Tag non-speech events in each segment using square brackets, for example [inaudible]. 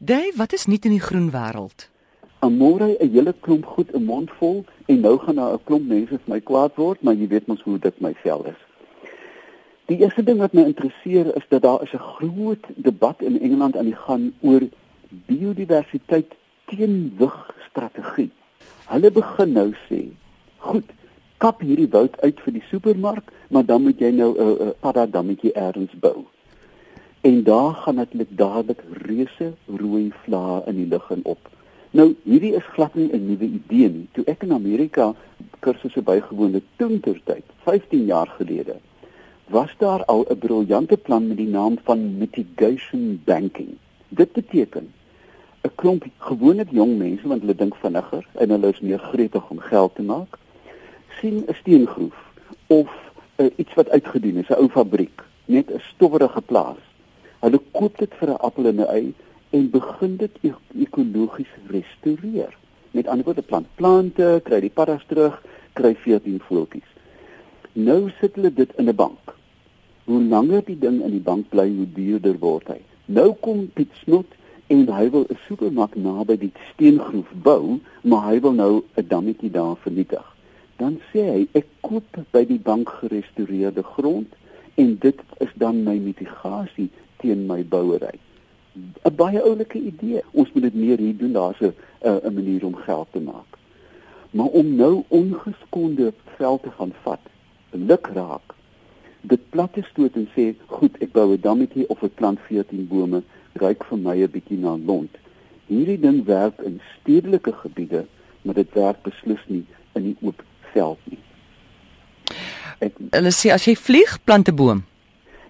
Dave, wat is nie in die groen wêreld? Amore 'n hele klomp goed 'n mond vol en nou gaan daar 'n klomp mense vir my kwaad word, maar jy weet mos hoe dit my vel is. Die eerste ding wat my interesseer is dat daar is 'n groot debat in Engeland aan die gang oor biodiversiteit teenwig strategie. Hulle begin nou sê, goed, kap hierdie woud uit vir die supermark, maar dan moet jy nou 'n uh, uh, paddadammetjie elders bou. En daar gaan natuurlik dadelik reuse rooi vlae in die lug en op. Nou, hierdie is glad nie 'n nuwe idee nie. Toe ek in Amerika kursusse bygewoon het toentertyd, 15 jaar gelede, was daar al 'n briljante plan met die naam van mitigation banking. Dit beteken 'n klomp gewone jong mense want hulle dink vinniger en hulle is meer gretig om geld te maak, sien 'n steengroef of uh, iets wat uitgedien is, 'n ou fabriek, net 'n stowwerige plaas. Koop dit vir 'n appel en 'n ei en begin dit e ekologies restoreer. Met ander woorde plant plante, kry die paddas terug, kry 14 voeltjies. Nou sit hulle dit in 'n bank. Hoe langer die ding in die bank bly, hoe duurder word hy. Nou kom Piet Snot en hy wil 'n supermark naby die steengroef bou, maar hy wil nou 'n dammetjie daar vernietig. Dan sê hy, ek koop by die bank gerestoreerde grond en dit is dan my mitigasie teen my bouery. 'n baie oulike idee. Ons moet dit meer hier doen. Daar's 'n 'n manier om geld te maak. Maar om nou ongeskonde veld te gaan vat, luk raak. Dit plat te stoot en sê, "Goed, ek bou 'n dammetjie of ek plant 14 bome, ryk vir my 'n bietjie na lont." Hierdie ding werk in stedelike gebiede, maar dit werk beslis nie in die oop veld nie. Ek hulle sê as jy vlieg, plant 'n boom.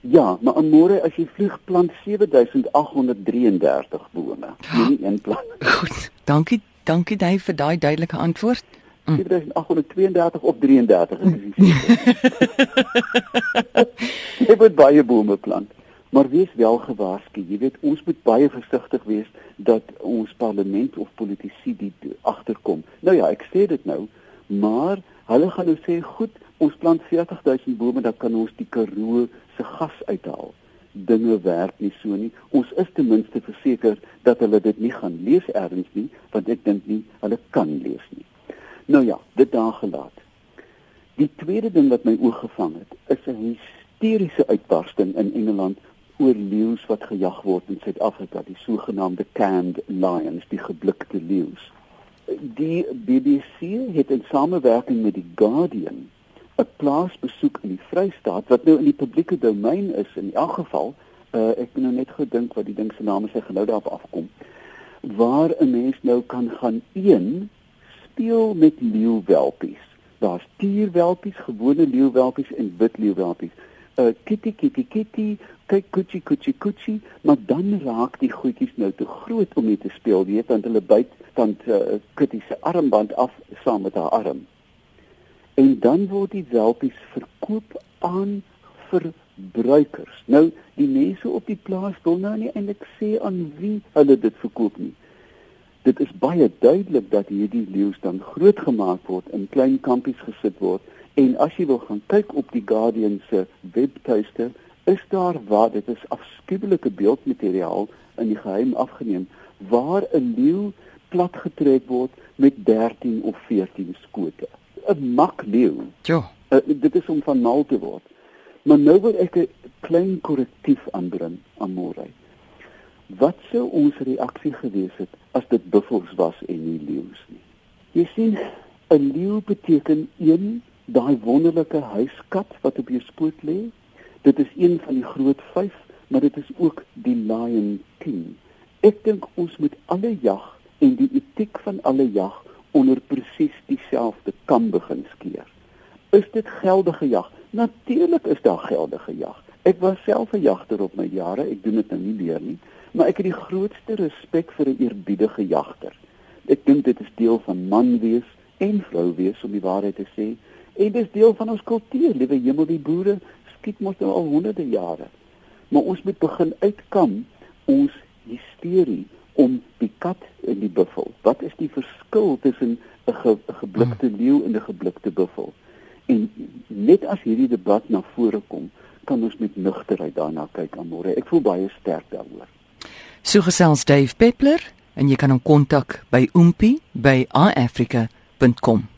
Ja, maar môre as jy vlieg plant 7833 bome, nie een plant. Goed. Dankie, dankie Dave vir daai duidelike antwoord. 7832 of 33 is dit. [laughs] jy moet baie bome plant. Maar wees wel gewaarsku. Jy weet ons moet baie versigtig wees dat ons parlement of politici dit agterkom. Nou ja, ek sê dit nou, maar hulle gaan nou sê goed, ons plant 40000 bome dan kan ons die Karoo se gas uithaal. Dinge werk nie so nie. Ons is ten minste verseker dat hulle dit nie gaan lees ergens nie, want ek dink nie hulle kan lees nie. Nou ja, dit daar gelaat. Die tweede ding wat my oog gevang het, is 'n hysteriese uitbarsting in Engeland oor leeu's wat gejag word in Suid-Afrika, die sogenaamde canned lions, die geblikte leeu's. Die BBC het in samewerking met die Guardian 'n plaas besoek in die Vrystaat wat nou in die publieke domein is in elk geval. Uh, ek het nou net gedink wat die ding se naam is hy genou daarop afkom. Waar 'n mens nou kan gaan een speel met leeuwelpies. Daar's tierwelpies, gewone leeuwelpies en wit leeuwelpies. Uh kitty kitty kitty, kyk kuchi kuchi kuchi, maar dan raak die goedjies nou te groot om mee te speel, weet want hulle byt dan uh, kitty se armband af saam met haar arm en dan word die welpies verkoop aan verbruikers. Nou die mense op die plaas wil nou nie eintlik sê aan wie hulle dit verkoop nie. Dit is baie duidelik dat hierdie leeu's dan grootgemaak word in klein kampies gesit word en as jy wil gaan kyk op die Guardian se webtuiste is daar waar dit is afskuwelike beeldmateriaal in die geheim afgeneem waar 'n leeu platgetrek word met 13 of 14 skote. 'n makleeu. Ja. Uh, dit is om van mal te word. Maar nou wil ek 'n klein korrektief aanbring aan môre. Wat sou ons reaksie gewees het as dit buffels was en nie leeu's nie? Jy sien, 'n leeu beteken een daai wonderlike huiskat wat op jou skoot lê. Dit is een van die groot 5, maar dit is ook die lion king. Ek dink ons moet alle jag en die etiek van alle jag onder presies dieselfde kam begin skeer. Is dit geldige jag? Natuurlik is daar geldige jag. Ek was self 'n jagter op my jare, ek doen dit nou nie meer nie, maar ek het die grootste respek vir 'n eerbiedige jagter. Ek dink dit is deel van man wees en vrou wees om die waarheid te sê, en dit is deel van ons kultuur, liewe hemel die boere skiet mos nou al honderde jare. Maar ons moet begin uitkam ons hysterie om die kat en die buffel. Wat is die verskil tussen 'n ge, geblikte hmm. leeu en 'n geblikte buffel? En net as hierdie debat na vore kom, kan ons met nugterheid daarna kyk aan môre. Ek voel baie sterk daaroor. So gesels Dave Peppler en jy kan hom kontak by oompie by iafrica.com.